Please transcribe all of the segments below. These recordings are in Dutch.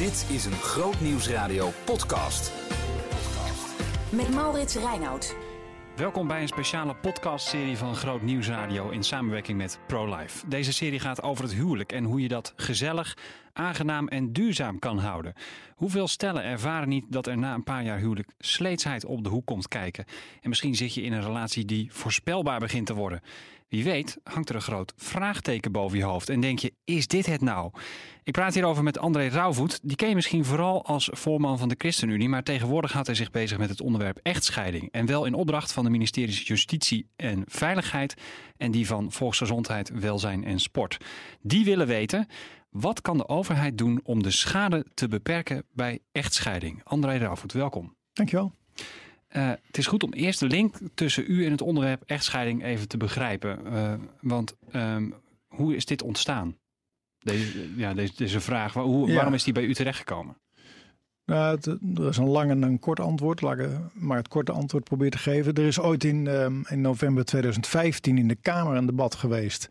Dit is een Groot Nieuwsradio podcast. Met Maurits Reinoud. Welkom bij een speciale podcastserie van Groot Nieuwsradio in samenwerking met ProLife. Deze serie gaat over het huwelijk en hoe je dat gezellig, aangenaam en duurzaam kan houden. Hoeveel stellen ervaren niet dat er na een paar jaar huwelijk sleetsheid op de hoek komt kijken? En misschien zit je in een relatie die voorspelbaar begint te worden. Wie weet hangt er een groot vraagteken boven je hoofd en denk je, is dit het nou? Ik praat hierover met André Rauwvoet. Die ken je misschien vooral als voorman van de ChristenUnie, maar tegenwoordig houdt hij zich bezig met het onderwerp echtscheiding. En wel in opdracht van de ministeries Justitie en Veiligheid en die van Volksgezondheid, Welzijn en Sport. Die willen weten, wat kan de overheid doen om de schade te beperken bij echtscheiding? André Rauwvoet, welkom. Dankjewel. Uh, het is goed om eerst de link tussen u en het onderwerp echtscheiding even te begrijpen. Uh, want um, hoe is dit ontstaan? Deze, ja, deze, deze vraag, hoe, ja. waarom is die bij u terechtgekomen? Nou, het, er is een lang en een kort antwoord, laat ik maar het korte antwoord proberen te geven. Er is ooit in, um, in november 2015 in de Kamer een debat geweest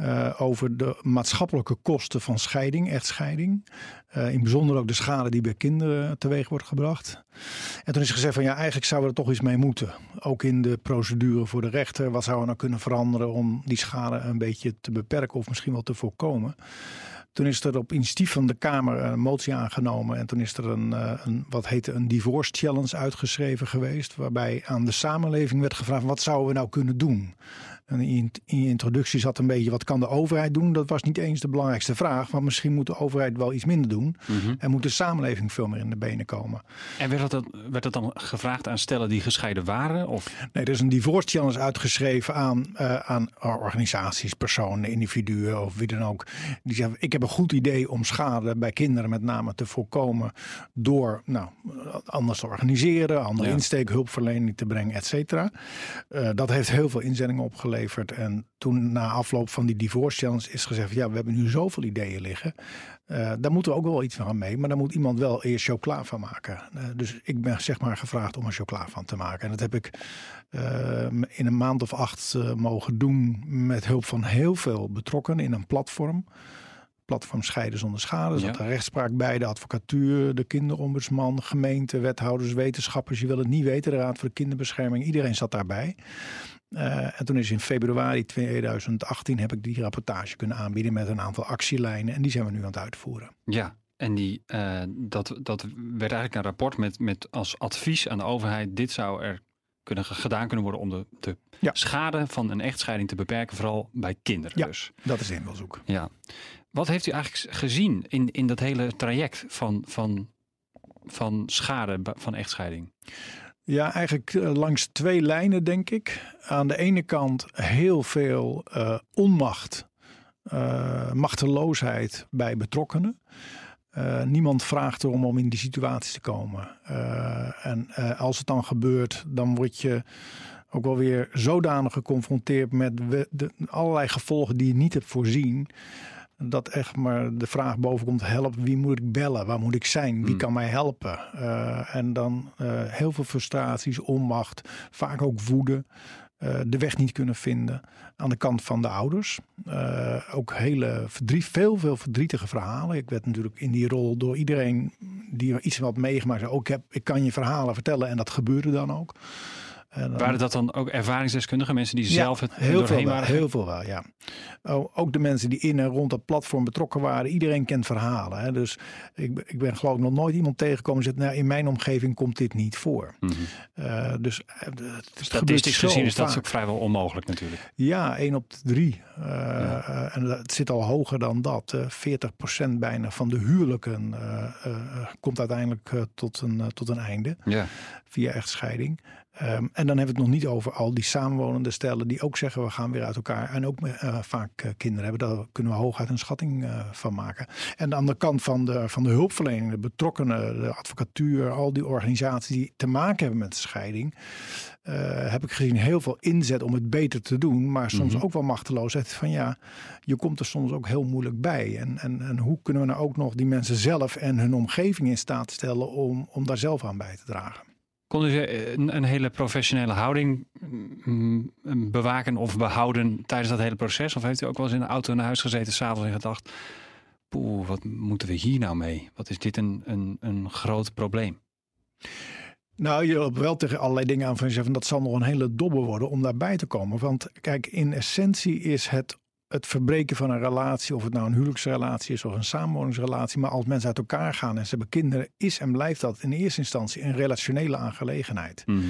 uh, over de maatschappelijke kosten van scheiding, echtscheiding. Uh, in bijzonder ook de schade die bij kinderen teweeg wordt gebracht. En toen is gezegd van ja, eigenlijk zouden we er toch iets mee moeten. Ook in de procedure voor de rechter. Wat zouden we nou kunnen veranderen om die schade een beetje te beperken of misschien wel te voorkomen. Toen is er op initiatief van de Kamer een motie aangenomen. En toen is er een, een wat heette een divorce challenge uitgeschreven geweest. Waarbij aan de samenleving werd gevraagd: wat zouden we nou kunnen doen? En in, je introductie zat een beetje: wat kan de overheid doen? Dat was niet eens de belangrijkste vraag. Want misschien moet de overheid wel iets minder doen. Mm -hmm. En moet de samenleving veel meer in de benen komen. En werd dat, werd dat dan gevraagd aan stellen die gescheiden waren? Of? Nee, er is een divorce challenge uitgeschreven aan, uh, aan organisaties, personen, individuen of wie dan ook. Die zeggen: ik heb een goed idee om schade bij kinderen met name te voorkomen. door nou, anders te organiseren, andere ja. insteek, hulpverlening te brengen, et cetera. Uh, dat heeft heel veel inzendingen opgeleverd. En toen na afloop van die divorce challenge is gezegd: ja, we hebben nu zoveel ideeën liggen. Uh, daar moeten we ook wel iets van mee. Maar daar moet iemand wel eerst chocola van maken. Uh, dus ik ben zeg maar gevraagd om er chocola van te maken. En dat heb ik uh, in een maand of acht mogen doen. Met hulp van heel veel betrokkenen in een platform platform Scheiden zonder Schade. Er zat ja. rechtspraak bij, de advocatuur, de kinderombudsman, gemeente, wethouders, wetenschappers. Je wil het niet weten, de Raad voor de Kinderbescherming. Iedereen zat daarbij. Uh, en toen is in februari 2018 heb ik die rapportage kunnen aanbieden met een aantal actielijnen. En die zijn we nu aan het uitvoeren. Ja, en die, uh, dat, dat werd eigenlijk een rapport met, met als advies aan de overheid. Dit zou er kunnen, gedaan kunnen worden om de, de ja. schade van een echtscheiding te beperken. Vooral bij kinderen ja, dus. dat is de invalshoek. Ja. Wat heeft u eigenlijk gezien in, in dat hele traject van, van, van schade van echtscheiding? Ja, eigenlijk langs twee lijnen, denk ik. Aan de ene kant heel veel uh, onmacht, uh, machteloosheid bij betrokkenen. Niemand vraagt erom om in die situatie te komen. en als het dan gebeurt, dan word je ook wel weer zodanig geconfronteerd met de, allerlei gevolgen die je niet hebt voorzien dat echt maar de vraag boven komt: help, wie moet ik bellen? Waar moet ik zijn? Wie kan mij helpen? Uh, en dan uh, heel veel frustraties, onmacht, vaak ook woede. Uh, de weg niet kunnen vinden aan de kant van de ouders. ook hele verdriet, veel, veel verdrietige verhalen. Ik werd natuurlijk in die rol door iedereen die iets wat meegemaakt zei: ook ik, heb, ik kan je verhalen vertellen en dat gebeurde dan ook. Dan, waren dat dan ook ervaringsdeskundigen, mensen die ja, zelf het heel veel waren? Heel veel wel, ja. Ook de mensen die in en rond dat platform betrokken waren. Iedereen kent verhalen. Hè. Dus ik, ik ben geloof ik nog nooit iemand tegengekomen die zegt... Nou, in mijn omgeving komt dit niet voor. Mm -hmm. uh, dus Statistisch gezien is dat ook vrijwel onmogelijk natuurlijk. Ja, één op drie. Uh, ja. En het zit al hoger dan dat. Uh, 40% bijna van de huwelijken komt uiteindelijk tot, een, tot een einde. Ja. Via echtscheiding. Um, en dan hebben we het nog niet over al die samenwonende stellen die ook zeggen we gaan weer uit elkaar en ook uh, vaak uh, kinderen hebben. Daar kunnen we hooguit een schatting uh, van maken. En aan de kant van de, van de hulpverlening, de betrokkenen, de advocatuur, al die organisaties die te maken hebben met de scheiding, heb ik gezien heel veel inzet om het beter te doen, maar soms mm -hmm. ook wel machteloosheid van ja, je komt er soms ook heel moeilijk bij. En, en, en hoe kunnen we nou ook nog die mensen zelf en hun omgeving in staat stellen om, om daar zelf aan bij te dragen? Kon u een, een, hele professionele houding bewaken of behouden tijdens dat hele proces? Of heeft u ook wel eens in de auto naar huis gezeten s'avonds en gedacht... poeh, wat moeten we hier nou mee? Wat is dit een, een, een groot probleem? Nou, je loopt wel tegen allerlei dingen aan van je zegt dat zal nog een hele dobber worden om daarbij te komen. Want kijk, in essentie is het het verbreken van een relatie, of het nou een huwelijksrelatie is of een samenwoningsrelatie, maar als mensen uit elkaar gaan en ze hebben kinderen, is en blijft dat in eerste instantie een relationele aangelegenheid. Mhm.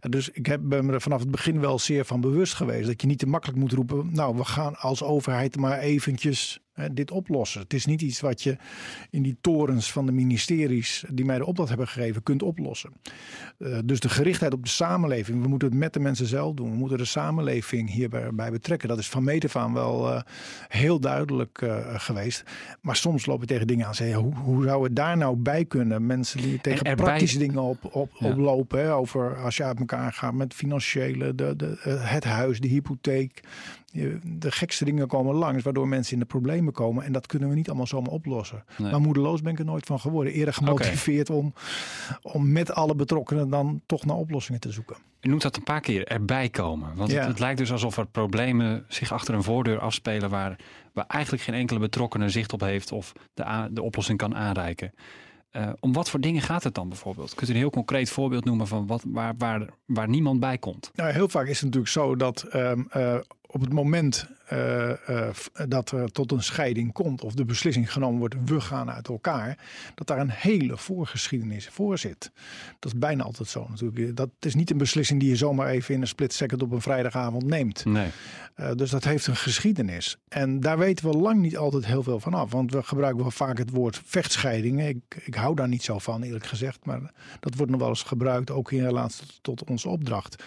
Dus ik heb, ben me er vanaf het begin wel zeer van bewust geweest dat je niet te makkelijk moet roepen, nou we gaan als overheid maar eventjes dit oplossen. Het is niet iets wat je in die torens van de ministeries die mij de opdracht hebben gegeven kunt oplossen. Uh, dus de gerichtheid op de samenleving. We moeten het met de mensen zelf doen. We moeten de samenleving hierbij betrekken. Dat is van meet af aan wel uh, heel duidelijk uh, geweest. Maar soms lopen we tegen dingen aan. Zeggen, hoe, hoe zou het daar nou bij kunnen? Mensen die tegen erbij... praktische dingen op, op, ja. oplopen. Hè, over als je uit elkaar gaat met financiële, de, de, het huis, de hypotheek de gekste dingen komen langs, waardoor mensen in de problemen komen. En dat kunnen we niet allemaal zomaar oplossen. Nee. Maar moedeloos ben ik er nooit van geworden. Eerder gemotiveerd okay. om, om met alle betrokkenen dan toch naar oplossingen te zoeken. U noemt dat een paar keer erbij komen. Want ja. het, het, lijkt dus alsof er problemen zich achter een voordeur afspelen waar, waar eigenlijk geen enkele betrokkenen zicht op heeft of de, de oplossing kan aanreiken. Uh, om wat voor dingen gaat het dan bijvoorbeeld? Kunt u een heel concreet voorbeeld noemen van wat, waar, waar, waar niemand bij komt? Nou, heel vaak is het natuurlijk zo dat um, uh, op het moment uh, uh, dat er tot een scheiding komt of de beslissing genomen wordt, we gaan uit elkaar, dat daar een hele voorgeschiedenis voor zit. Dat is bijna altijd zo natuurlijk. Dat is niet een beslissing die je zomaar even in een split second op een vrijdagavond neemt. Nee. Uh, dus dat heeft een geschiedenis. En daar weten we lang niet altijd heel veel van af. Want we gebruiken wel vaak het woord vechtscheidingen. Ik, ik hou daar niet zo van, eerlijk gezegd. Maar dat wordt nog wel eens gebruikt, ook in relatie tot, tot onze opdracht.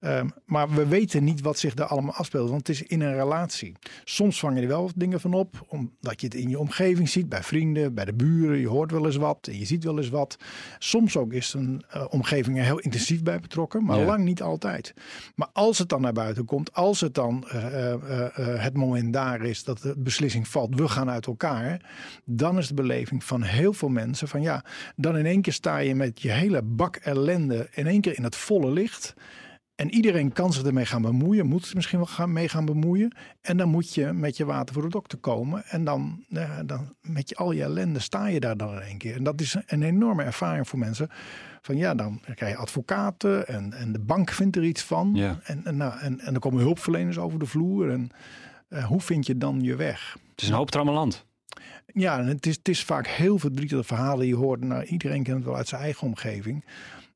Um, maar we weten niet wat zich daar allemaal afspeelt, want het is in een relatie. Soms vang je er wel dingen van op, omdat je het in je omgeving ziet, bij vrienden, bij de buren. Je hoort wel eens wat en je ziet wel eens wat. Soms ook is een uh, omgeving er heel intensief bij betrokken, maar ja. lang niet altijd. Maar als het dan naar buiten komt, als het dan uh, uh, het moment daar is dat de beslissing valt, we gaan uit elkaar, dan is de beleving van heel veel mensen van ja, dan in één keer sta je met je hele bak ellende in één keer in het volle licht. En iedereen kan zich ermee gaan bemoeien, moet zich misschien wel gaan, mee gaan bemoeien. En dan moet je met je water voor de dokter komen. En dan, ja, dan met je, al je ellende sta je daar dan in één keer. En dat is een enorme ervaring voor mensen. Van ja, dan krijg je advocaten en, en de bank vindt er iets van. Ja. En, en, nou, en, komen hulpverleners over de vloer. En uh, hoe vind je dan je weg? Het is een hoop trammeland. Ja, en het is, het is vaak heel verdrietige verhalen. Je hoort, nou, iedereen kent het wel uit zijn eigen omgeving.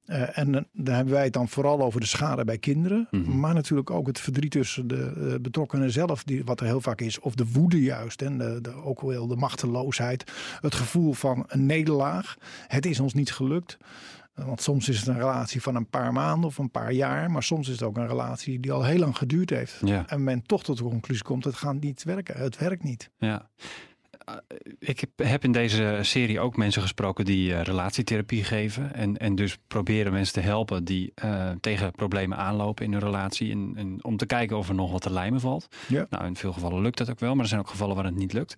Uh, en dan hebben wij het dan vooral over de schade bij kinderen. Mhm. Mm -hmm. Maar natuurlijk ook het verdriet tussen de uh, betrokkenen zelf, die, wat er heel vaak is. Of de woede juist. En de, de, ook wel de machteloosheid. Het gevoel van een nederlaag. Het is ons niet gelukt. Want soms is het een relatie van een paar maanden of een paar jaar. Maar soms is het ook een relatie die al heel lang geduurd heeft. Ja. En men toch tot de conclusie komt, het gaat niet werken. Het werkt niet. Ja. Ik heb in deze serie ook mensen gesproken die uh, relatietherapie geven. En, en dus proberen mensen te helpen die uh, tegen problemen aanlopen in hun relatie. En, en, om te kijken of er nog wat te lijmen valt. Ja. Nou, in veel gevallen lukt dat ook wel, maar er zijn ook gevallen waar het niet lukt.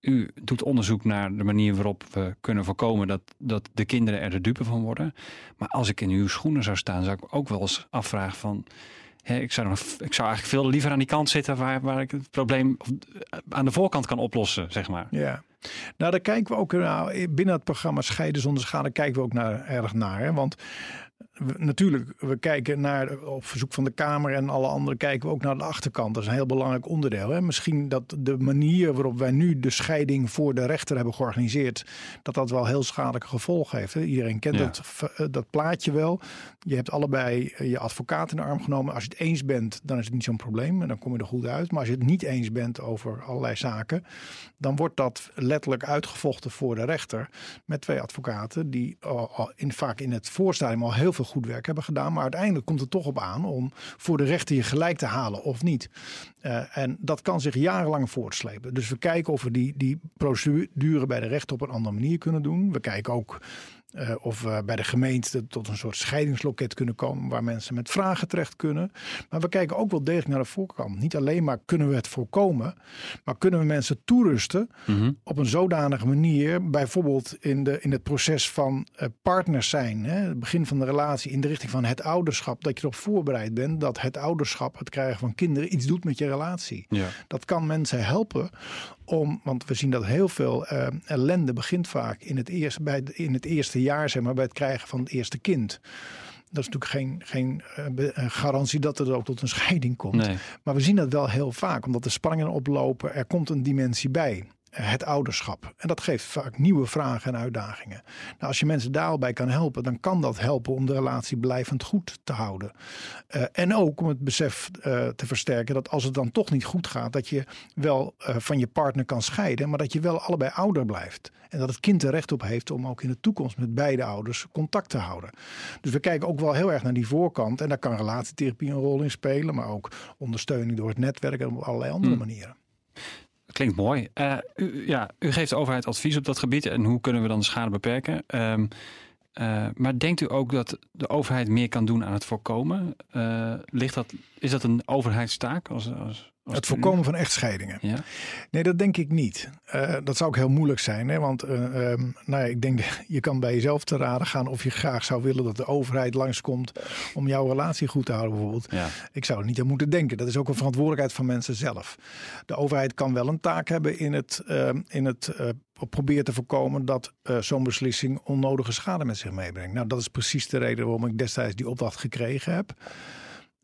U doet onderzoek naar de manier waarop we kunnen voorkomen dat, dat de kinderen er de dupe van worden. Maar als ik in uw schoenen zou staan, zou ik ook wel eens afvragen van... Ik, zou ik zou eigenlijk veel liever aan die kant zitten waar, waar ik het probleem aan de voorkant kan oplossen, zeg maar. Ja, nou daar kijken we ook nou, binnen het programma Scheiden zonder schade kijken we ook naar, erg naar. Hè? Want we, natuurlijk, we kijken naar, op verzoek van de Kamer en alle anderen kijken we ook naar de achterkant. Dat is een heel belangrijk onderdeel. Hè? Misschien dat de manier waarop wij nu de scheiding voor de rechter hebben georganiseerd, dat dat wel heel schadelijke gevolgen heeft. Hè? Iedereen kent Ja. dat, dat plaatje wel. Je hebt allebei je advocaat in de arm genomen. Als je het eens bent, dan is het niet zo'n probleem en dan kom je er goed uit. Maar als je het niet eens bent over allerlei zaken, dan wordt dat letterlijk uitgevochten voor de rechter met twee advocaten die al in, vaak in het voorstadium al heel veel goed werk hebben gedaan. Maar uiteindelijk komt het toch op aan om voor de rechter je gelijk te halen of niet. Uh, en dat kan zich jarenlang voortslepen. Dus we kijken of we die, die procedure bij de rechter op een andere manier kunnen doen. We kijken ook uh, of we bij de gemeente tot een soort scheidingsloket kunnen komen waar mensen met vragen terecht kunnen. Maar we kijken ook wel degelijk naar de voorkant. Niet alleen maar kunnen we het voorkomen, maar kunnen we mensen toerusten mm -hmm. op een zodanige manier, bijvoorbeeld in, de, in het proces van uh, partners zijn, hè, het begin van de relatie in de richting van het ouderschap, dat je erop voorbereid bent dat het ouderschap, het krijgen van kinderen, iets doet met je relatie. Ja. Dat kan mensen helpen om, want we zien dat heel veel uh, ellende begint vaak in het, eerste, bij de, in het eerste jaar, zeg maar, bij het krijgen van het eerste kind. Dat is natuurlijk geen, geen uh, garantie dat er ook tot een scheiding komt. Nee. Maar we zien dat wel heel vaak, omdat de spanningen oplopen. Er komt een dimensie bij het ouderschap. En dat geeft vaak nieuwe vragen en uitdagingen. Nou, als je mensen daarbij kan helpen, dan kan dat helpen om de relatie blijvend goed te houden. Uh, en ook om het besef uh, te versterken dat als het dan toch niet goed gaat, dat je wel uh, van je partner kan scheiden, maar dat je wel allebei ouder blijft. En dat het kind er recht op heeft om ook in de toekomst met beide ouders contact te houden. Dus we kijken ook wel heel erg naar die voorkant. En daar kan relatietherapie een rol in spelen, maar ook ondersteuning door het netwerk en op allerlei andere hmm. manieren. Klinkt mooi. Uh, u, ja, u geeft de overheid advies op dat gebied en hoe kunnen we dan de schade beperken? Um, uh, maar denkt u ook dat de overheid meer kan doen aan het voorkomen? Uh, ligt dat, is dat een overheidstaak? Als, als het voorkomen van echtscheidingen? Ja? Nee, dat denk ik niet. Uh, dat zou ook heel moeilijk zijn. Hè? Want um, nou ja, ik denk, je kan bij jezelf te raden gaan of je graag zou willen dat de overheid langskomt om jouw relatie goed te houden bijvoorbeeld. Ja. Ik zou er niet aan moeten denken. Dat is ook een verantwoordelijkheid van mensen zelf. De overheid kan wel een taak hebben in het, in het probeert te voorkomen dat uh, zo'n beslissing onnodige schade met zich meebrengt. Nou, dat is precies de reden waarom ik destijds die opdracht gekregen heb.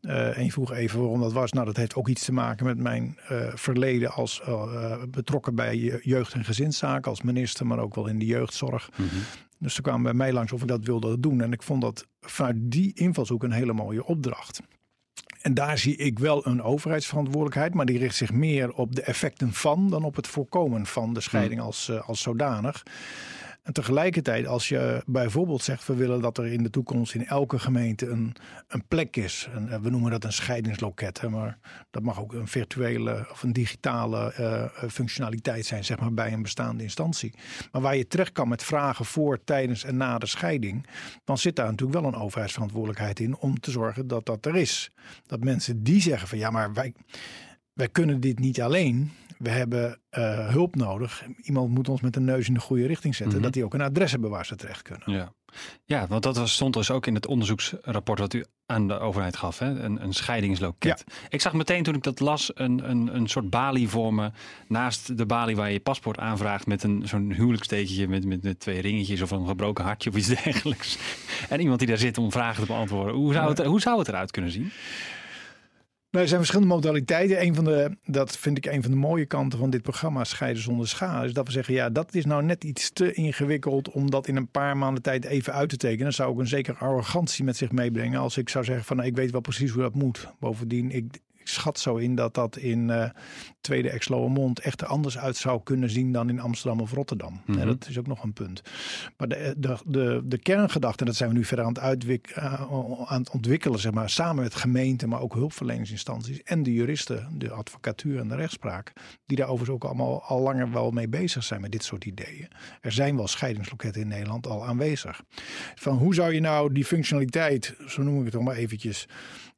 Uh, en je vroeg even waarom dat was. Nou, dat heeft ook iets te maken met mijn uh, verleden als betrokken bij jeugd- en gezinszaken, als minister, maar ook wel in de jeugdzorg. Mm -hmm. Dus ze kwamen bij mij langs of ik dat wilde doen. En ik vond dat vanuit die invalshoek een hele mooie opdracht. En daar zie ik wel een overheidsverantwoordelijkheid, maar die richt zich meer op de effecten van dan op het voorkomen van de scheiding als, uh, als zodanig. En tegelijkertijd, als je bijvoorbeeld zegt, we willen dat er in de toekomst in elke gemeente een, een plek is. En we noemen dat een scheidingsloket, maar dat mag ook een virtuele of een digitale uh, functionaliteit zijn, zeg maar, bij een bestaande instantie. Maar waar je terecht kan met vragen voor, tijdens en na de scheiding, dan zit daar natuurlijk wel een overheidsverantwoordelijkheid in om te zorgen dat dat er is. Dat mensen die zeggen van ja, maar wij, wij kunnen dit niet alleen we hebben uh, hulp nodig. Iemand moet ons met de neus in de goede richting zetten. Mhm. Dat die ook een adres hebben waar ze terecht kunnen. Ja, ja want dat was, stond dus ook in het onderzoeksrapport wat u aan de overheid gaf. Hè? Een, een scheidingsloket. Ja. Ik zag meteen toen ik dat las een, een, een soort balie voor me. Naast de balie waar je je paspoort aanvraagt met een, zo'n huwelijkstekentje met, met, met twee ringetjes of een gebroken hartje of iets dergelijks. En iemand die daar zit om vragen te beantwoorden. Hoe zou het, hoe zou het eruit kunnen zien? Nou, er zijn verschillende modaliteiten. Een van de, dat vind ik een van de mooie kanten van dit programma, Scheiden zonder schade. Is dat we zeggen, ja, dat is nou net iets te ingewikkeld om dat in een paar maanden tijd even uit te tekenen. Dan zou ik een zekere arrogantie met zich meebrengen als ik zou zeggen van, nou, ik weet wel precies hoe dat moet. Bovendien, ik, schat zo in dat dat in uh, Tweede Exloërmond echt er anders uit zou kunnen zien dan in Amsterdam of Rotterdam. Mhm. Mm -hmm. dat is ook nog een punt. Maar de, de, de, de kerngedachte, en dat zijn we nu verder aan het, uitwik, uh, aan het ontwikkelen, zeg maar, samen met gemeenten, maar ook hulpverleningsinstanties en de juristen, de advocatuur en de rechtspraak, die daar overigens ook allemaal al langer wel mee bezig zijn met dit soort ideeën. Er zijn wel scheidingsloketten in Nederland al aanwezig. Van hoe zou je nou die functionaliteit, zo noem ik het toch maar eventjes,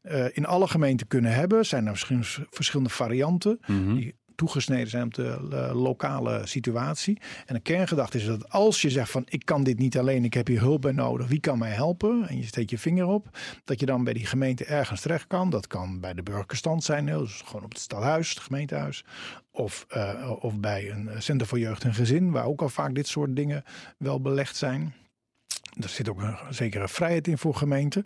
uh, in alle gemeenten kunnen hebben. Zijn er verschillende, verschillende varianten Mhm. die toegesneden zijn op de uh, lokale situatie. En de kerngedachte is dat als je zegt van ik kan dit niet alleen, ik heb hier hulp bij nodig, wie kan mij helpen? En je steekt je vinger op, dat je dan bij die gemeente ergens terecht kan. Dat kan bij de burgerstand zijn, dus gewoon op het stadhuis, het gemeentehuis. Of, uh, of bij een Centrum voor Jeugd en Gezin, waar ook al vaak dit soort dingen wel belegd zijn. Er zit ook een zekere vrijheid in voor gemeenten.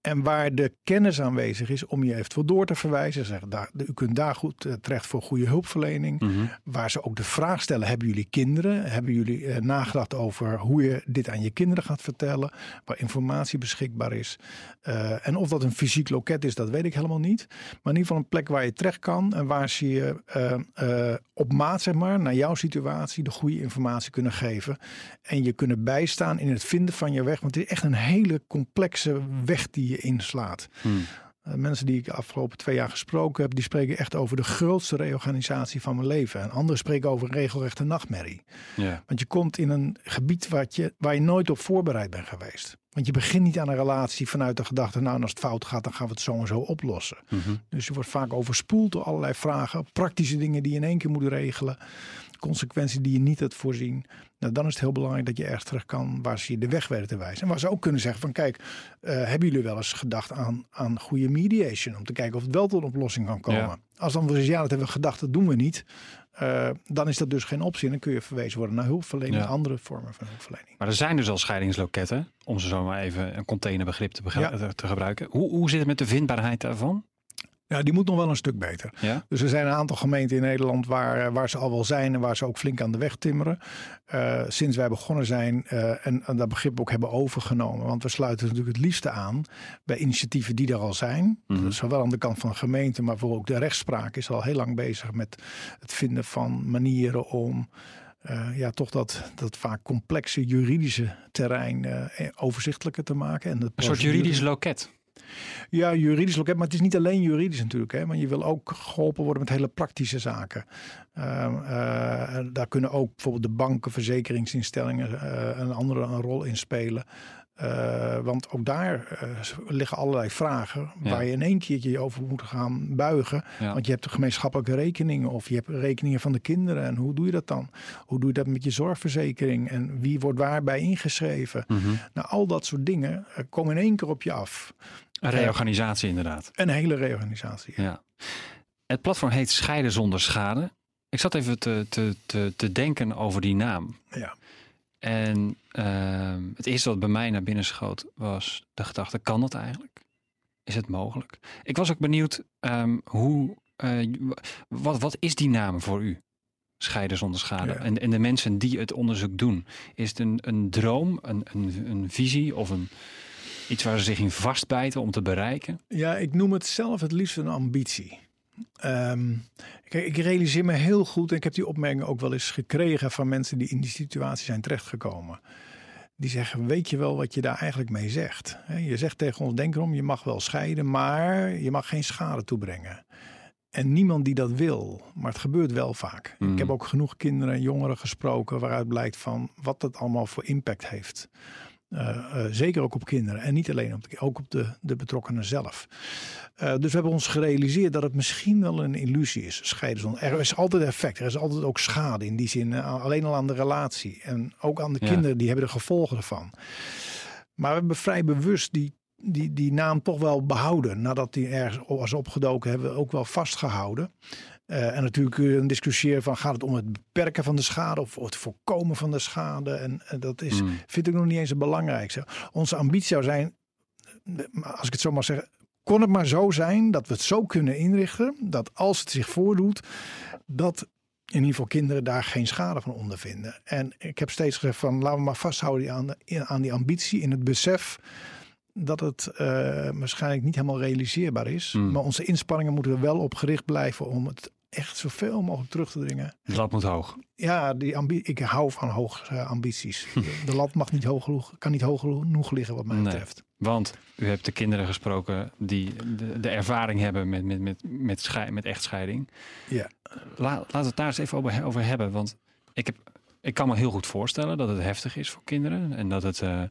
En waar de kennis aanwezig is om je eventueel door te verwijzen. Zeggen, daar, u kunt daar goed uh, terecht voor goede hulpverlening. Mhm. Waar ze ook de vraag stellen: hebben jullie kinderen? Hebben jullie uh, nagedacht over hoe je dit aan je kinderen gaat vertellen? Waar informatie beschikbaar is. Uh, en of dat een fysiek loket is, dat weet ik helemaal niet. Maar in ieder geval een plek waar je terecht kan. En waar ze je eh, op maat, zeg maar, naar jouw situatie de goede informatie kunnen geven. En je kunnen bijstaan in het vinden van je weg. Want het is echt een hele complexe weg die je inslaat. Hmm. Uh, mensen die ik de afgelopen twee jaar gesproken heb, die spreken echt over de grootste reorganisatie van mijn leven. En anderen spreken over een regelrechte nachtmerrie. Ja. Want je komt in een gebied waar je, waar je nooit op voorbereid bent geweest. Want je begint niet aan een relatie vanuit de gedachte, nou als het fout gaat, dan gaan we het zo en zo oplossen. Mm -hmm. Dus je wordt vaak overspoeld door allerlei vragen, praktische dingen die je in één keer moet regelen, consequenties die je niet had voorzien. Nou, dan is het heel belangrijk dat je ergens terug kan waar ze je de weg weten te wijzen. En waar ze ook kunnen zeggen van kijk, uh, hebben jullie wel eens gedacht aan, aan goede mediation? Om te kijken of het wel tot een oplossing kan komen. Ja. Als dan we ja, dat hebben we gedacht, dat doen we niet. Uh, dan is dat dus geen optie. En dan kun je verwezen worden naar hulpverlening, ja. andere vormen van hulpverlening. Maar er zijn dus al scheidingsloketten, om ze zo maar even een containerbegrip te, ja. te gebruiken. Hoe, hoe zit het met de vindbaarheid daarvan? Ja, die moet nog wel een stuk beter. Ja? Dus er zijn een aantal gemeenten in Nederland waar, eh, waar ze al wel zijn en waar ze ook flink aan de weg timmeren. Uh, sinds wij begonnen zijn uh, en, en, dat begrip ook hebben overgenomen. Want we sluiten natuurlijk het liefste aan bij initiatieven die er al zijn. Mm -hmm. zowel aan de kant van de gemeente, maar voor ook de rechtspraak is al heel lang bezig met het vinden van manieren om. Uh, ja, toch dat, dat vaak complexe juridische terrein overzichtelijker te maken. En een soort juridisch loket. Ja, juridisch loket, maar het is niet alleen juridisch natuurlijk. Hè, want je wil ook geholpen worden met hele praktische zaken. Uh, uh, daar kunnen ook bijvoorbeeld de banken, verzekeringsinstellingen uh, een andere een rol in spelen. Uh, want ook daar liggen allerlei vragen ja. waar je in één keertje je over moet gaan buigen. Ja. Want je hebt de gemeenschappelijke rekeningen of je hebt rekeningen van de kinderen. En hoe doe je dat dan? Hoe doe je dat met je zorgverzekering? En wie wordt waarbij ingeschreven? Mm -hmm. Nou, al dat soort dingen komen in één keer op je af. Een reorganisatie inderdaad. Een hele reorganisatie. Ja. Het platform heet Scheiden zonder schade. Ik zat even te, te, te, te denken over die naam. Ja. En uh, het eerste wat bij mij naar binnen schoot was de gedachte: kan dat eigenlijk? Is het mogelijk? Ik was ook benieuwd um, hoe. Uh, wat, wat is die naam voor u? Scheiden zonder schade. Ja. En, en de mensen die het onderzoek doen. Is het een, een droom, een, een, een visie of een, iets waar ze zich in vastbijten om te bereiken? Ja, ik noem het zelf het liefst een ambitie. Um, kijk, ik realiseer me heel goed, en ik heb die opmerking ook wel eens gekregen van mensen die in die situatie zijn terechtgekomen. Die zeggen, weet je wel wat je daar eigenlijk mee zegt? Je zegt tegen ons, denk erom, je mag wel scheiden, maar je mag geen schade toebrengen. En niemand die dat wil, maar het gebeurt wel vaak. Mhm. Mm. Ik heb ook genoeg kinderen en jongeren gesproken waaruit blijkt van wat het allemaal voor impact heeft. Uh, uh, zeker ook op kinderen en niet alleen op de, ook op de, de betrokkenen zelf. Uh, dus we hebben ons gerealiseerd dat het misschien wel een illusie is. Scheiden zonder. Er is altijd effect, er is altijd ook schade in die zin. alleen al aan de relatie en ook aan de Ja. kinderen, die hebben de gevolgen ervan. Maar we hebben vrij bewust die, die, die naam toch wel behouden. Nadat die ergens was opgedoken, hebben we ook wel vastgehouden. Uh, en natuurlijk kun je een discussiëren van gaat het om het beperken van de schade of het voorkomen van de schade. En, en dat is, Mm. vind ik nog niet eens het belangrijkste. Onze ambitie zou zijn, als ik het zo mag zeggen, kon het maar zo zijn dat we het zo kunnen inrichten dat als het zich voordoet, dat in ieder geval kinderen daar geen schade van ondervinden. En ik heb steeds gezegd van laten we maar vasthouden aan, de, aan die ambitie in het besef dat het uh, waarschijnlijk niet helemaal realiseerbaar is. Mm. Maar onze inspanningen moeten er wel op gericht blijven om het echt zoveel mogelijk terug te dringen. De lat moet hoog. Ja, die ambi ik hou van hoge uh, ambities. de, de lat mag niet hoog genoeg, kan niet hoog genoeg liggen wat mij Nee. betreft. Want u hebt de kinderen gesproken die de, de ervaring hebben met, met, met, met, schei- met echtscheiding. Ja. La, we het daar eens even over, over hebben. Want ik, heb, ik kan me heel goed voorstellen dat het heftig is voor kinderen. En dat het, uh,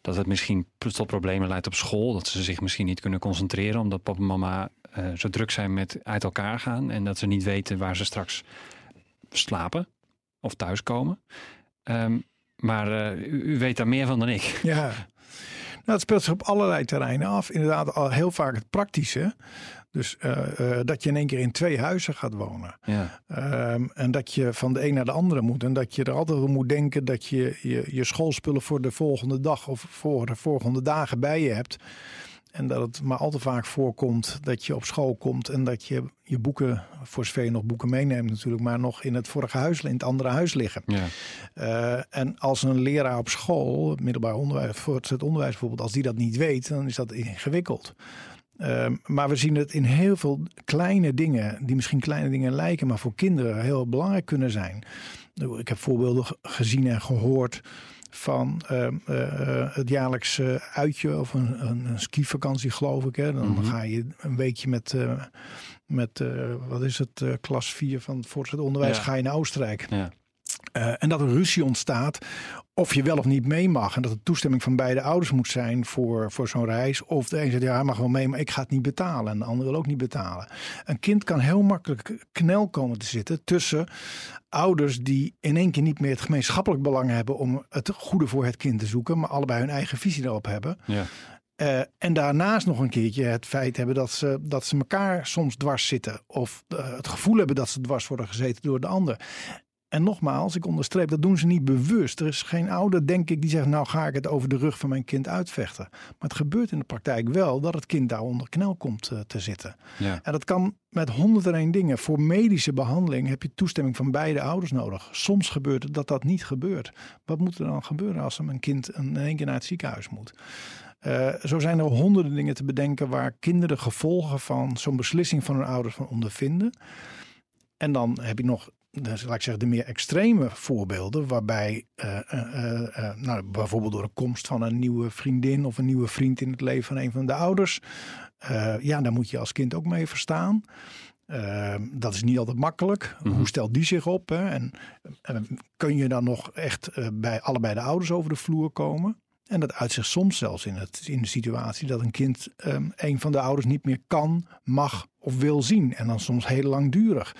dat het misschien tot problemen leidt op school. Dat ze zich misschien niet kunnen concentreren omdat papa en mama uh, zo druk zijn met uit elkaar gaan. En dat ze niet weten waar ze straks slapen of thuiskomen. Um, maar uh, u, u weet daar meer van dan ik. Ja. Nou, het speelt zich op allerlei terreinen af. Inderdaad, al heel vaak het praktische. Dus uh, uh, dat je in één keer in twee huizen gaat wonen. Ja. Um, en dat je van de een naar de andere moet. En dat je er altijd om moet denken dat je je, je schoolspullen voor de volgende dag of voor de volgende dagen bij je hebt. En dat het maar al te vaak voorkomt dat je op school komt en dat je je boeken, voor zover je nog boeken meeneemt natuurlijk, maar nog in het vorige huis, in het andere huis liggen. Ja. Uh, en als een leraar op school, middelbaar onderwijs, voortgezet onderwijs bijvoorbeeld, als die dat niet weet, dan is dat ingewikkeld. Uh, maar we zien het in heel veel kleine dingen, die misschien kleine dingen lijken, maar voor kinderen heel belangrijk kunnen zijn. Ik heb voorbeelden gezien en gehoord van uh, uh, het jaarlijks uh, uitje of een, een, een skivakantie, geloof ik. Hè. Dan Mhm. mm -hmm. ga je een weekje met, met wat is het, klas 4 van het voortgezet onderwijs, Ja. ga je naar Oostenrijk. Ja. En dat er ruzie ontstaat of je wel of niet mee mag. En dat er toestemming van beide ouders moet zijn voor, voor zo'n reis. Of de een zegt, ja, hij mag wel mee, maar ik ga het niet betalen. En de ander wil ook niet betalen. Een kind kan heel makkelijk knel komen te zitten tussen ouders die in één keer niet meer het gemeenschappelijk belang hebben om het goede voor het kind te zoeken. Maar allebei hun eigen visie erop hebben. Ja. Uh, en daarnaast nog een keertje het feit hebben dat ze, dat ze elkaar soms dwars zitten. Of uh, het gevoel hebben dat ze dwars worden gezeten door de ander. En nogmaals, ik onderstreep, dat doen ze niet bewust. Er is geen ouder, denk ik, die zegt: Nou ga ik het over de rug van mijn kind uitvechten. Maar het gebeurt in de praktijk wel dat het kind daar onder knel komt uh, te zitten. Ja. En dat kan met honderd dingen. Voor medische behandeling heb je toestemming van beide ouders nodig. Soms gebeurt het dat dat niet gebeurt. Wat moet er dan gebeuren als een kind in één keer naar het ziekenhuis moet? Uh, zo zijn er honderden dingen te bedenken waar kinderen gevolgen van zo'n beslissing van hun ouders van ondervinden. En dan heb je nog dus, laat ik zeggen, de meer extreme voorbeelden, waarbij uh, uh, uh, nou, bijvoorbeeld door de komst van een nieuwe vriendin of een nieuwe vriend in het leven van een van de ouders, ja, daar moet je als kind ook mee verstaan. dat is niet altijd makkelijk. Mm -hmm. Hoe stelt die zich op? Hè? En kun je dan nog echt bij allebei de ouders over de vloer komen? En dat uit zich soms zelfs in, het, in de situatie dat een kind um, een van de ouders niet meer kan, mag of wil zien. En dan soms heel langdurig.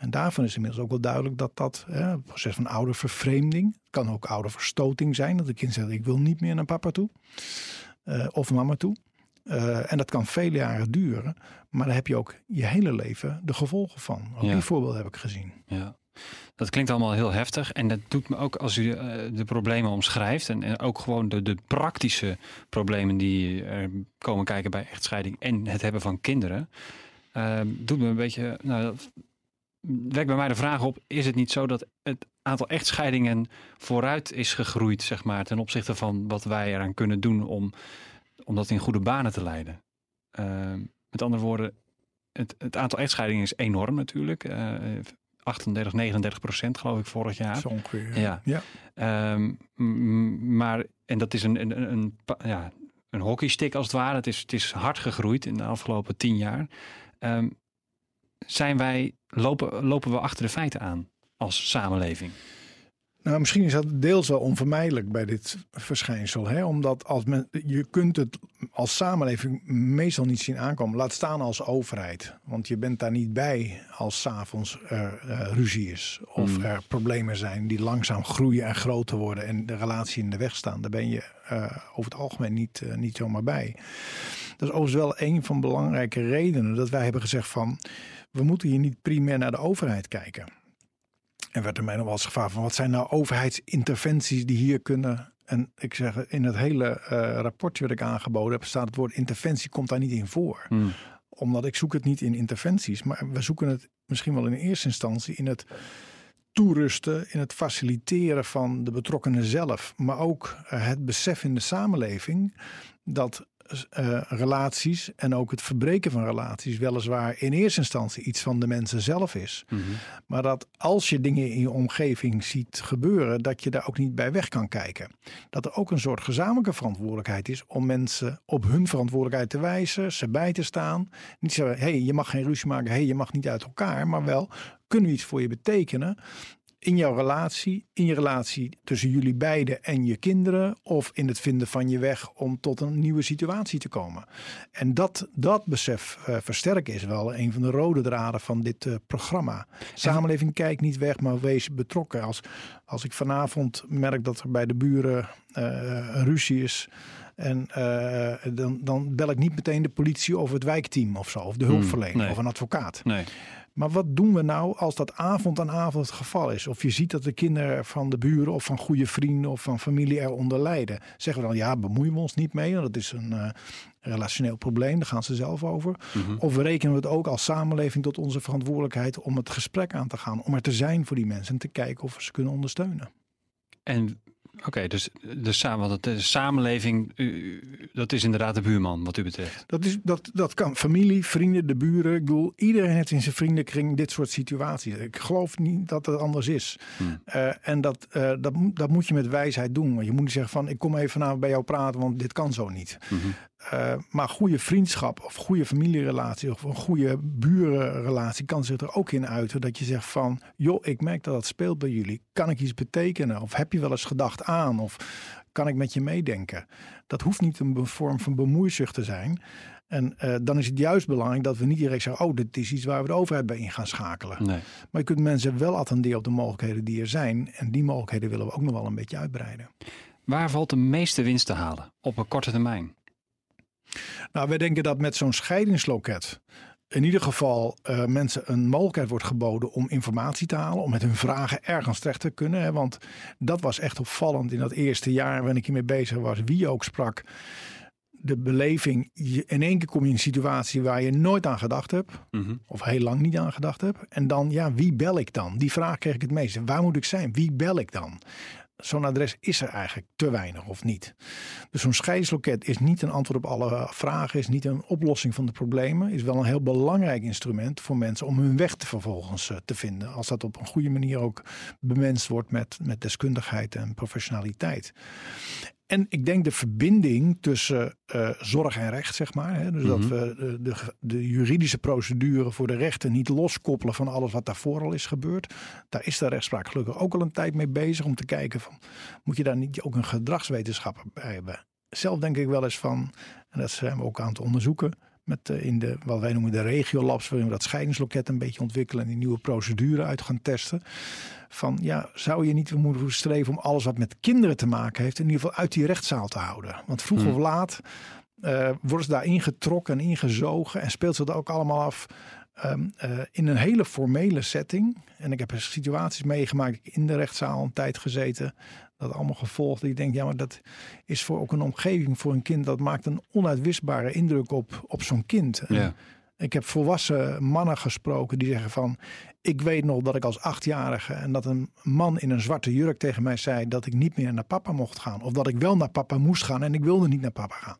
En daarvan is inmiddels ook wel duidelijk dat dat hè, het proces van oudervervreemding, kan ook ouderverstoting zijn. Dat de kind zegt ik wil niet meer naar papa toe uh, of mama toe. Uh, en dat kan vele jaren duren, maar daar heb je ook je hele leven de gevolgen van. Ook ja. die voorbeelden heb ik gezien. Ja. Dat klinkt allemaal heel heftig. En dat doet me ook als u uh, de problemen omschrijft. En, en ook gewoon de, de, praktische problemen die er komen kijken bij echtscheiding en het hebben van kinderen. Uh, doet me een beetje. Nou, wekt bij mij de vraag op: is het niet zo dat het aantal echtscheidingen vooruit is gegroeid, zeg maar, ten opzichte van wat wij eraan kunnen doen om, om dat in goede banen te leiden? Uh, met andere woorden, het, het, aantal echtscheidingen is enorm natuurlijk. Uh, 38, 39 procent geloof ik vorig jaar. Zo ongeveer. Ja. ja. Um, maar, en dat is een, een, een, ja, een hockeystick als het ware. Het is, het is hard gegroeid in de afgelopen tien jaar. Um, zijn wij, lopen, lopen we achter de feiten aan als samenleving? Nou, misschien is dat deels wel onvermijdelijk bij dit verschijnsel. Hè? Omdat als men, je kunt het als samenleving meestal niet zien aankomen. Laat staan als overheid. Want je bent daar niet bij als s'avonds er uh, ruzie is. Of mm. er problemen zijn die langzaam groeien en groter worden. En de relatie in de weg staan. Daar ben je uh, over het algemeen niet, uh, niet zomaar bij. Dat is overigens wel een van de belangrijke redenen dat wij hebben gezegd van... we moeten hier niet primair naar de overheid kijken. En werd er mij nog wel eens gevraagd van wat zijn nou overheidsinterventies die hier kunnen. En ik zeg, in het hele uh, rapportje wat ik aangeboden heb, staat het woord interventie komt daar niet in voor. Hmm. Omdat ik zoek het niet in interventies, maar we zoeken het misschien wel in eerste instantie in het toerusten, in het faciliteren van de betrokkenen zelf. Maar ook uh, het besef in de samenleving dat uh, relaties en ook het verbreken van relaties weliswaar in eerste instantie iets van de mensen zelf is. Mm -hmm. Maar dat als je dingen in je omgeving ziet gebeuren, dat je daar ook niet bij weg kan kijken. Dat er ook een soort gezamenlijke verantwoordelijkheid is om mensen op hun verantwoordelijkheid te wijzen, ze bij te staan. Niet zo, hé, hey, je mag geen ruzie maken, hé, hey, je mag niet uit elkaar, maar wel kunnen we iets voor je betekenen in jouw relatie, in je relatie tussen jullie beiden en je kinderen, of in het vinden van je weg om tot een nieuwe situatie te komen. En dat, dat besef uh, versterken is wel een van de rode draden van dit uh, programma. Samenleving kijkt niet weg, maar wees betrokken. Als, als ik vanavond merk dat er bij de buren uh, een ruzie is. En uh, dan, dan bel ik niet meteen de politie of het wijkteam of zo, of de hulpverlener hmm, nee. of een advocaat. Nee. Maar wat doen we nou als dat avond aan avond het geval is? Of je ziet dat de kinderen van de buren of van goede vrienden of van familie eronder lijden. Zeggen we dan ja, bemoeien we ons niet mee. Dat is een uh, relationeel probleem, daar gaan ze zelf over. Mm -hmm. Of rekenen we het ook als samenleving tot onze verantwoordelijkheid om het gesprek aan te gaan. Om er te zijn voor die mensen en te kijken of we ze kunnen ondersteunen. En Oké, okay, dus de, samen, de samenleving, u, dat is inderdaad de buurman wat u betreft. Dat, is, dat, dat kan familie, vrienden, de buren. Ik bedoel, iedereen heeft in zijn vriendenkring dit soort situaties. Ik geloof niet dat het anders is. Hmm. Uh, en dat, uh, dat, dat moet je met wijsheid doen. Want je moet niet zeggen van, ik kom even vanavond bij jou praten, want dit kan zo niet. Mm -hmm. Uh, maar goede vriendschap of goede familierelatie of een goede burenrelatie kan zich er ook in uiten dat je zegt van, joh, ik merk dat dat speelt bij jullie. Kan ik iets betekenen? Of heb je wel eens gedacht aan? Of kan ik met je meedenken? Dat hoeft niet een vorm van bemoeizucht te zijn. En uh, dan is het juist belangrijk dat we niet direct zeggen: Oh, dit is iets waar we de overheid bij in gaan schakelen. Nee. Maar je kunt mensen wel attenderen op de mogelijkheden die er zijn. En die mogelijkheden willen we ook nog wel een beetje uitbreiden. Waar valt de meeste winst te halen op een korte termijn? Nou, wij denken dat met zo'n scheidingsloket in ieder geval uh, mensen een mogelijkheid wordt geboden om informatie te halen, om met hun vragen ergens terecht te kunnen. Hè? Want dat was echt opvallend in dat eerste jaar waarin ik hiermee bezig was, wie ook sprak. De beleving, in één keer kom je in een situatie waar je nooit aan gedacht hebt, mm of heel lang niet aan gedacht hebt. En dan, ja, wie bel ik dan? Die vraag kreeg ik het meest. Waar moet ik zijn? Wie bel ik dan? Zo'n adres is er eigenlijk te weinig of niet. Dus zo'n scheidingsloket is niet een antwoord op alle vragen, is niet een oplossing van de problemen, is wel een heel belangrijk instrument voor mensen om hun weg te vervolgens eh, te vinden. Als dat op een goede manier ook bemenst wordt met, met deskundigheid en professionaliteit. En ik denk de verbinding tussen uh, zorg en recht, zeg maar. Hè, dus dat mhm. we de, de, juridische procedure voor de rechten niet loskoppelen van alles wat daarvoor al is gebeurd. Daar is de rechtspraak gelukkig ook al een tijd mee bezig om te kijken van, moet je daar niet ook een gedragswetenschapper bij hebben? Zelf denk ik wel eens van, en dat zijn we ook aan het onderzoeken, met uh, in de, wat wij noemen de regiolabs, waarin we dat scheidingsloket een beetje ontwikkelen en die nieuwe procedure uit gaan testen van ja, zou je niet moeten streven om alles wat met kinderen te maken heeft, in ieder geval uit die rechtszaal te houden? Want vroeg of hmm. laat uh, worden ze daar ingetrokken en ingezogen en speelt ze dat ook allemaal af ehm, eh, in een hele formele setting. En ik heb er situaties meegemaakt, in de rechtszaal een tijd gezeten, dat allemaal gevolgd. Die denkt, ja, maar dat is voor ook een omgeving voor een kind, dat maakt een onuitwisbare indruk op, op zo'n kind. Ja. Ik heb volwassen mannen gesproken die zeggen van... ik weet nog dat ik als achtjarige... en dat een man in een zwarte jurk tegen mij zei... dat ik niet meer naar papa mocht gaan. Of dat ik wel naar papa moest gaan en ik wilde niet naar papa gaan.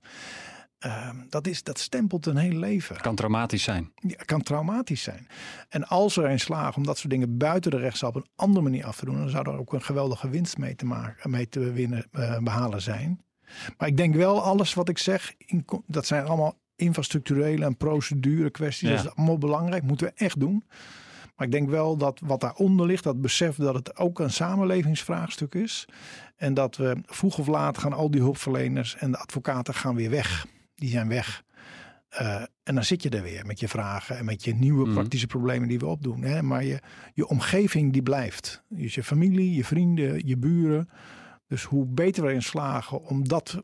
Uh, dat, is, dat stempelt een heel leven. Kan traumatisch zijn. Ja, kan traumatisch zijn. En als er een slagen om dat soort dingen buiten de rechtszaal op een andere manier af te doen, dan zou er ook een geweldige winst mee te, maken, mee te winnen, uh, behalen zijn. Maar ik denk wel, alles wat ik zeg, dat zijn allemaal infrastructurele en procedure kwesties. Dat is allemaal belangrijk, moeten we echt doen. Maar ik denk wel dat wat daaronder ligt, dat besef dat het ook een samenlevingsvraagstuk is. En dat we vroeg of laat gaan al die hulpverleners en de advocaten gaan weer weg. Die zijn weg. Uh, en dan zit je er weer met je vragen en met je nieuwe mhm. praktische problemen die we opdoen. Hè? Maar je, je omgeving die blijft. Dus je familie, je vrienden, je buren. Dus hoe beter we erin slagen om dat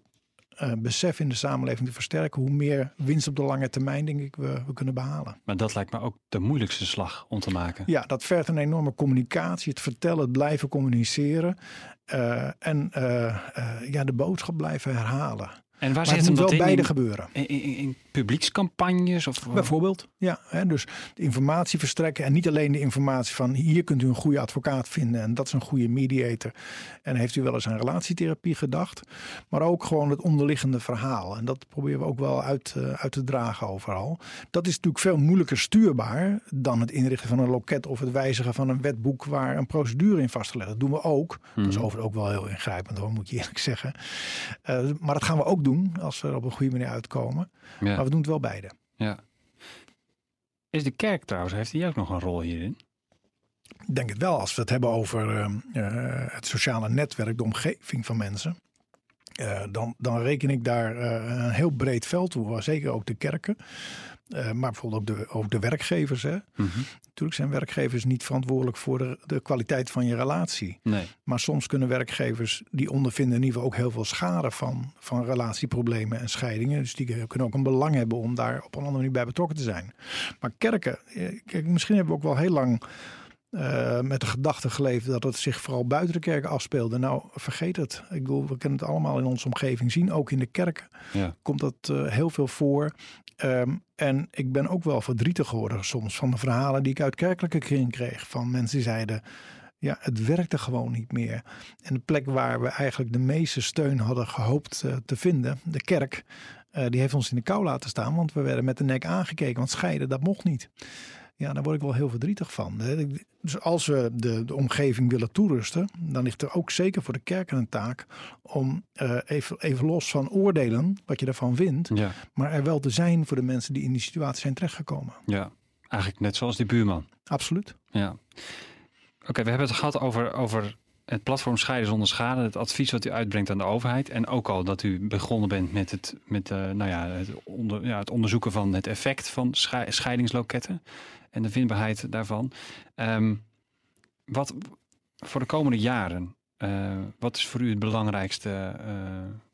uh, besef in de samenleving te versterken, hoe meer winst op de lange termijn, denk ik, we, we kunnen behalen. Maar dat lijkt me ook de moeilijkste slag om te maken. Ja, dat vergt een enorme communicatie, het vertellen, het blijven communiceren. Uh, en uh, ja, de boodschap blijven herhalen. En waar zit het hem wel beide gebeuren? In, in, in, publiekscampagnes? Of, Bijvoorbeeld, ja. Hè, dus de informatie verstrekken. En niet alleen de informatie van hier kunt u een goede advocaat vinden. En dat is een goede mediator. En heeft u wel eens aan relatietherapie gedacht. Maar ook gewoon het onderliggende verhaal. En dat proberen we ook wel uit, uh, uit te dragen overal. Dat is natuurlijk veel moeilijker stuurbaar dan het inrichten van een loket. Of het wijzigen van een wetboek waar een procedure in vastgelegd Dat doen we ook. Dat is mhm. overigens ook wel heel ingrijpend hoor, moet je eerlijk zeggen. Uh, maar dat gaan we ook doen als we er op een goede manier uitkomen. Maar we doen het wel beide. Ja. Is de kerk trouwens, heeft hij ook nog een rol hierin? Ik denk het wel, als we het hebben over uh, het sociale netwerk, de omgeving van mensen. Uh, dan, dan reken ik daar een heel breed veld toe, zeker ook de kerken. Uh, maar bijvoorbeeld ook de, ook de werkgevers. Hè? Mm Natuurlijk zijn werkgevers niet verantwoordelijk voor de, de kwaliteit van je relatie. Nee. Maar soms kunnen werkgevers, die ondervinden in ieder geval ook heel veel schade van, van relatieproblemen en scheidingen. Dus die kunnen ook een belang hebben om daar op een andere manier bij betrokken te zijn. Maar kerken, eh, kijk, misschien hebben we ook wel heel lang uh, met de gedachte geleefd dat het zich vooral buiten de kerken afspeelde. Nou, vergeet het. Ik bedoel, we kunnen het allemaal in onze omgeving zien. Ook in de kerken ja. komt dat uh, heel veel voor. Um, en ik ben ook wel verdrietig geworden soms van de verhalen die ik uit kerkelijke kring kreeg. Van mensen die zeiden, ja, het werkte gewoon niet meer. En de plek waar we eigenlijk de meeste steun hadden gehoopt uh, te vinden, de kerk, die heeft ons in de kou laten staan. Want we werden met de nek aangekeken. Want scheiden, dat mocht niet. Ja, daar word ik wel heel verdrietig van. Dus als we de, de omgeving willen toerusten, dan ligt er ook zeker voor de kerken een taak om uh, even, even los van oordelen, wat je daarvan vindt, ja. maar er wel te zijn voor de mensen die in die situatie zijn terechtgekomen. Ja, eigenlijk net zoals die buurman. Absoluut. Ja. Oké, we hebben het gehad over, over het platform Scheiden zonder Schade, het advies wat u uitbrengt aan de overheid. En ook al dat u begonnen bent met het, met, uh, nou ja, het, onder, ja, het onderzoeken van het effect van scheidingsloketten en de vindbaarheid daarvan. Um, wat voor de komende jaren, uh, wat is voor u het belangrijkste uh,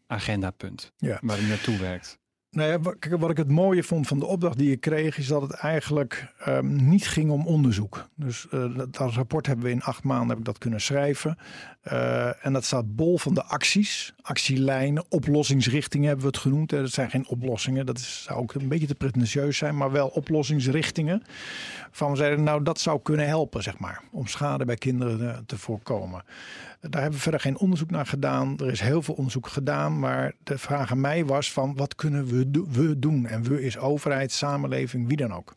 agendapunt ja. waar u naartoe werkt? Nou ja, wa- kijk, wat ik het mooie vond van de opdracht die ik kreeg, is dat het eigenlijk ehm, niet ging om onderzoek. Dus eh, dat, rapport hebben we in acht maanden heb ik dat kunnen schrijven. Eh, en dat staat bol van de acties, actielijnen, oplossingsrichtingen hebben we het genoemd. Dat zijn geen oplossingen, dat is, zou ook een beetje te pretentieus zijn, maar wel oplossingsrichtingen. Van we zeiden, nou dat zou kunnen helpen, zeg maar, om schade bij kinderen eh, te voorkomen. Daar hebben we verder geen onderzoek naar gedaan. Er is heel veel onderzoek gedaan, maar de vraag aan mij was van wat kunnen we, do- we doen? En we is overheid, samenleving, wie dan ook.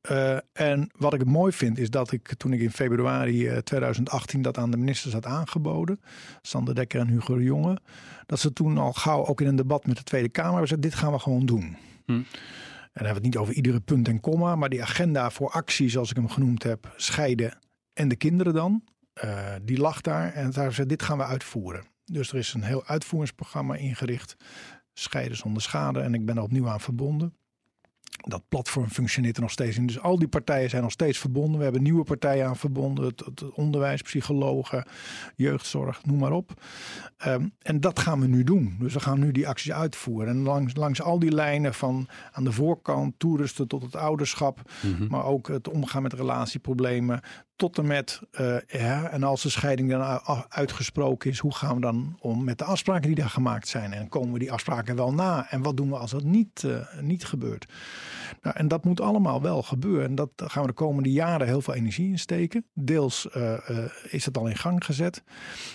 Eh, en wat ik mooi vind is dat ik toen ik in februari eh, 2018 dat aan de ministers had aangeboden, Sander Dekker en Hugo de Jonge, dat ze toen al gauw ook in een debat met de Tweede Kamer hebben gezegd, dit gaan we gewoon doen. Hm. En dan hebben we het niet over iedere punt en komma, maar die agenda voor actie, zoals ik hem genoemd heb, scheiden en de kinderen dan, eh, die lag daar en daar zei dit gaan we uitvoeren. Dus er is een heel uitvoeringsprogramma ingericht, scheiden zonder schade en ik ben er opnieuw aan verbonden. Dat platform functioneert er nog steeds in. Dus al die partijen zijn nog steeds verbonden. We hebben nieuwe partijen aan verbonden. Het, het onderwijs, psychologen, jeugdzorg, noem maar op. Ehm, en dat gaan we nu doen. Dus we gaan nu die acties uitvoeren. En langs, langs al die lijnen van aan de voorkant, toerusten tot het ouderschap. Mhm. Maar ook het omgaan met relatieproblemen. Tot en met, eh, ja, en als de scheiding dan uitgesproken is, hoe gaan we dan om met de afspraken die daar gemaakt zijn? En komen we die afspraken wel na? En wat doen we als dat niet, eh, niet gebeurt? Nou, en dat moet allemaal wel gebeuren. En dat gaan we de komende jaren heel veel energie in steken. Deels eh, is het al in gang gezet.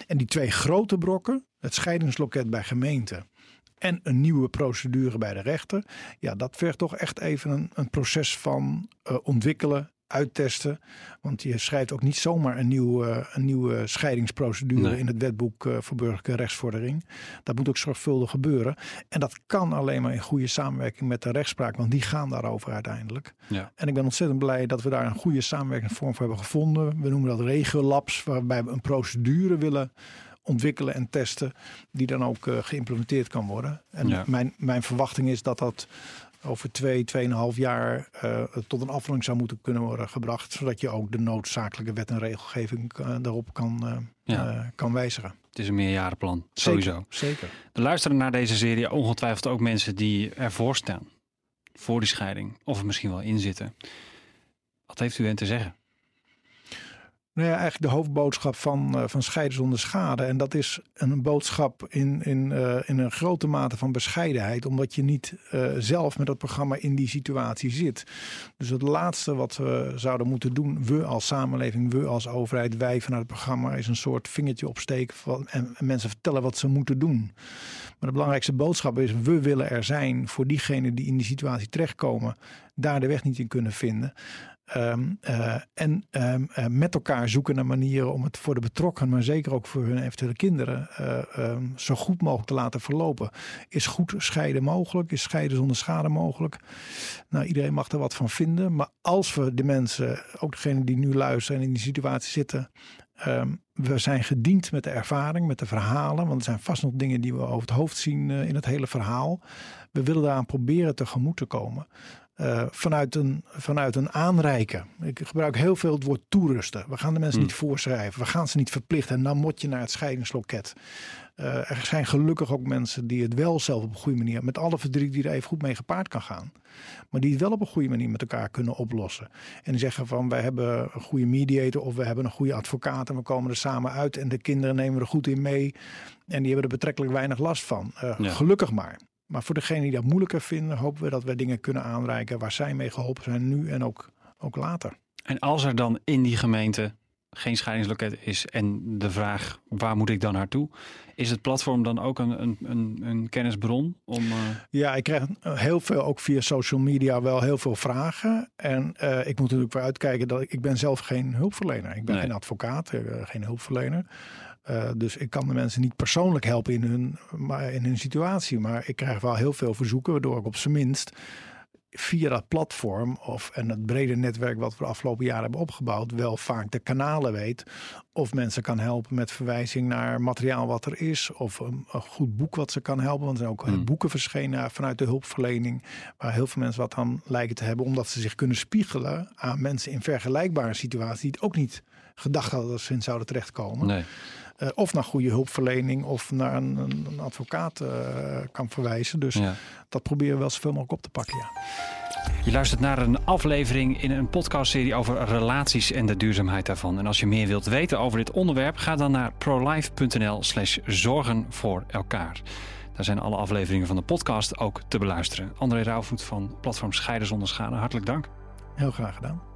En die twee grote brokken, het scheidingsloket bij gemeenten en een nieuwe procedure bij de rechter. Ja, dat vergt toch echt even een, een proces van ontwikkelen, uittesten. Want je schrijft ook niet zomaar een, nieuw, eh, een nieuwe scheidingsprocedure Nee. in het wetboek eh, voor burgerlijke rechtsvordering. Dat moet ook zorgvuldig gebeuren. En dat kan alleen maar in goede samenwerking met de rechtspraak, want die gaan daarover uiteindelijk. Ja. En ik ben ontzettend blij dat we daar een goede samenwerkingsvorm voor hebben gevonden. We noemen dat regiolabs, waarbij we een procedure willen ontwikkelen en testen, die dan ook eh, geïmplementeerd kan worden. En Ja. mijn, mijn verwachting is dat dat over twee, tweeënhalf jaar eh, tot een afronding zou moeten kunnen worden gebracht, zodat je ook de noodzakelijke wet en regelgeving eh, daarop kan, eh, Ja. kan wijzigen. Het is een meerjarenplan, sowieso. Zeker, zeker. Er luisteren naar deze serie ongetwijfeld ook mensen die ervoor staan. Voor die scheiding. Of er misschien wel in zitten. Wat heeft u hen te zeggen? Nou eigenlijk de hoofdboodschap van, eh, van scheiden zonder schade. En dat is een boodschap in, in, eh, in een grote mate van bescheidenheid. Omdat je niet eh, zelf met dat programma in die situatie zit. Dus het laatste wat we zouden moeten doen, we als samenleving, we als overheid, wij vanuit het programma, is een soort vingertje opsteken van, en, en mensen vertellen wat ze moeten doen. Maar de belangrijkste boodschap is, we willen er zijn voor diegenen die in die situatie terechtkomen, daar de weg niet in kunnen vinden. Ehm, eh, en ehm, eh, met elkaar zoeken naar manieren om het voor de betrokkenen, maar zeker ook voor hun eventuele kinderen, eh, ehm, zo goed mogelijk te laten verlopen. Is goed scheiden mogelijk? Is scheiden zonder schade mogelijk? Nou, iedereen mag er wat van vinden. Maar als we de mensen, ook degenen die nu luisteren en in die situatie zitten, we zijn gediend met de ervaring, met de verhalen. Want er zijn vast nog dingen die we over het hoofd zien in het hele verhaal. We willen daaraan proberen tegemoet te komen. Eh, vanuit, een, vanuit een aanreiken. Ik gebruik heel veel het woord toerusten. We gaan de mensen Hmm. niet voorschrijven. We gaan ze niet verplichten. En dan moet je naar het scheidingsloket. Eh, er zijn gelukkig ook mensen die het wel zelf op een goede manier, met alle verdriet die er even goed mee gepaard kan gaan, maar die het wel op een goede manier met elkaar kunnen oplossen. En die zeggen van wij hebben een goede mediator of we hebben een goede advocaat en we komen er samen uit en de kinderen nemen er goed in mee en die hebben er betrekkelijk weinig last van. Eh, Ja. Gelukkig maar. Maar voor degenen die dat moeilijker vinden, hopen we dat we dingen kunnen aanreiken waar zij mee geholpen zijn nu en ook, ook later. En als er dan in die gemeente geen scheidingsloket is en de vraag waar moet ik dan naartoe, is het platform dan ook een, een, een, een kennisbron om. eh, Ja, ik krijg heel veel, ook via social media, wel heel veel vragen. En eh, ik moet natuurlijk voor uitkijken dat ik, ik ben zelf geen hulpverlener. Ik ben Nee. geen advocaat, eh, geen hulpverlener. Eh, dus ik kan de mensen niet persoonlijk helpen in hun, maar in hun situatie. Maar ik krijg wel heel veel verzoeken, waardoor ik op zijn minst via dat platform of en het brede netwerk wat we de afgelopen jaren hebben opgebouwd, wel vaak de kanalen weet. Of mensen kan helpen met verwijzing naar materiaal wat er is. Of een, een goed boek wat ze kan helpen. Want er zijn ook Hmm. boeken verschenen vanuit de hulpverlening. Waar heel veel mensen wat aan lijken te hebben. Omdat ze zich kunnen spiegelen aan mensen in vergelijkbare situaties die het ook niet gedacht hadden dat ze in zouden terechtkomen. Nee. Uh, of naar goede hulpverlening of naar een, een advocaat uh, kan verwijzen. Dus Ja. dat proberen we wel zoveel mogelijk op te pakken. Ja. Je luistert naar een aflevering in een podcastserie over relaties en de duurzaamheid daarvan. En als je meer wilt weten over dit onderwerp, ga dan naar prolife.nl slash zorgen voor elkaar. Daar zijn alle afleveringen van de podcast ook te beluisteren. André Rauwvoet van platform Scheiden zonder schade, hartelijk dank. Heel graag gedaan.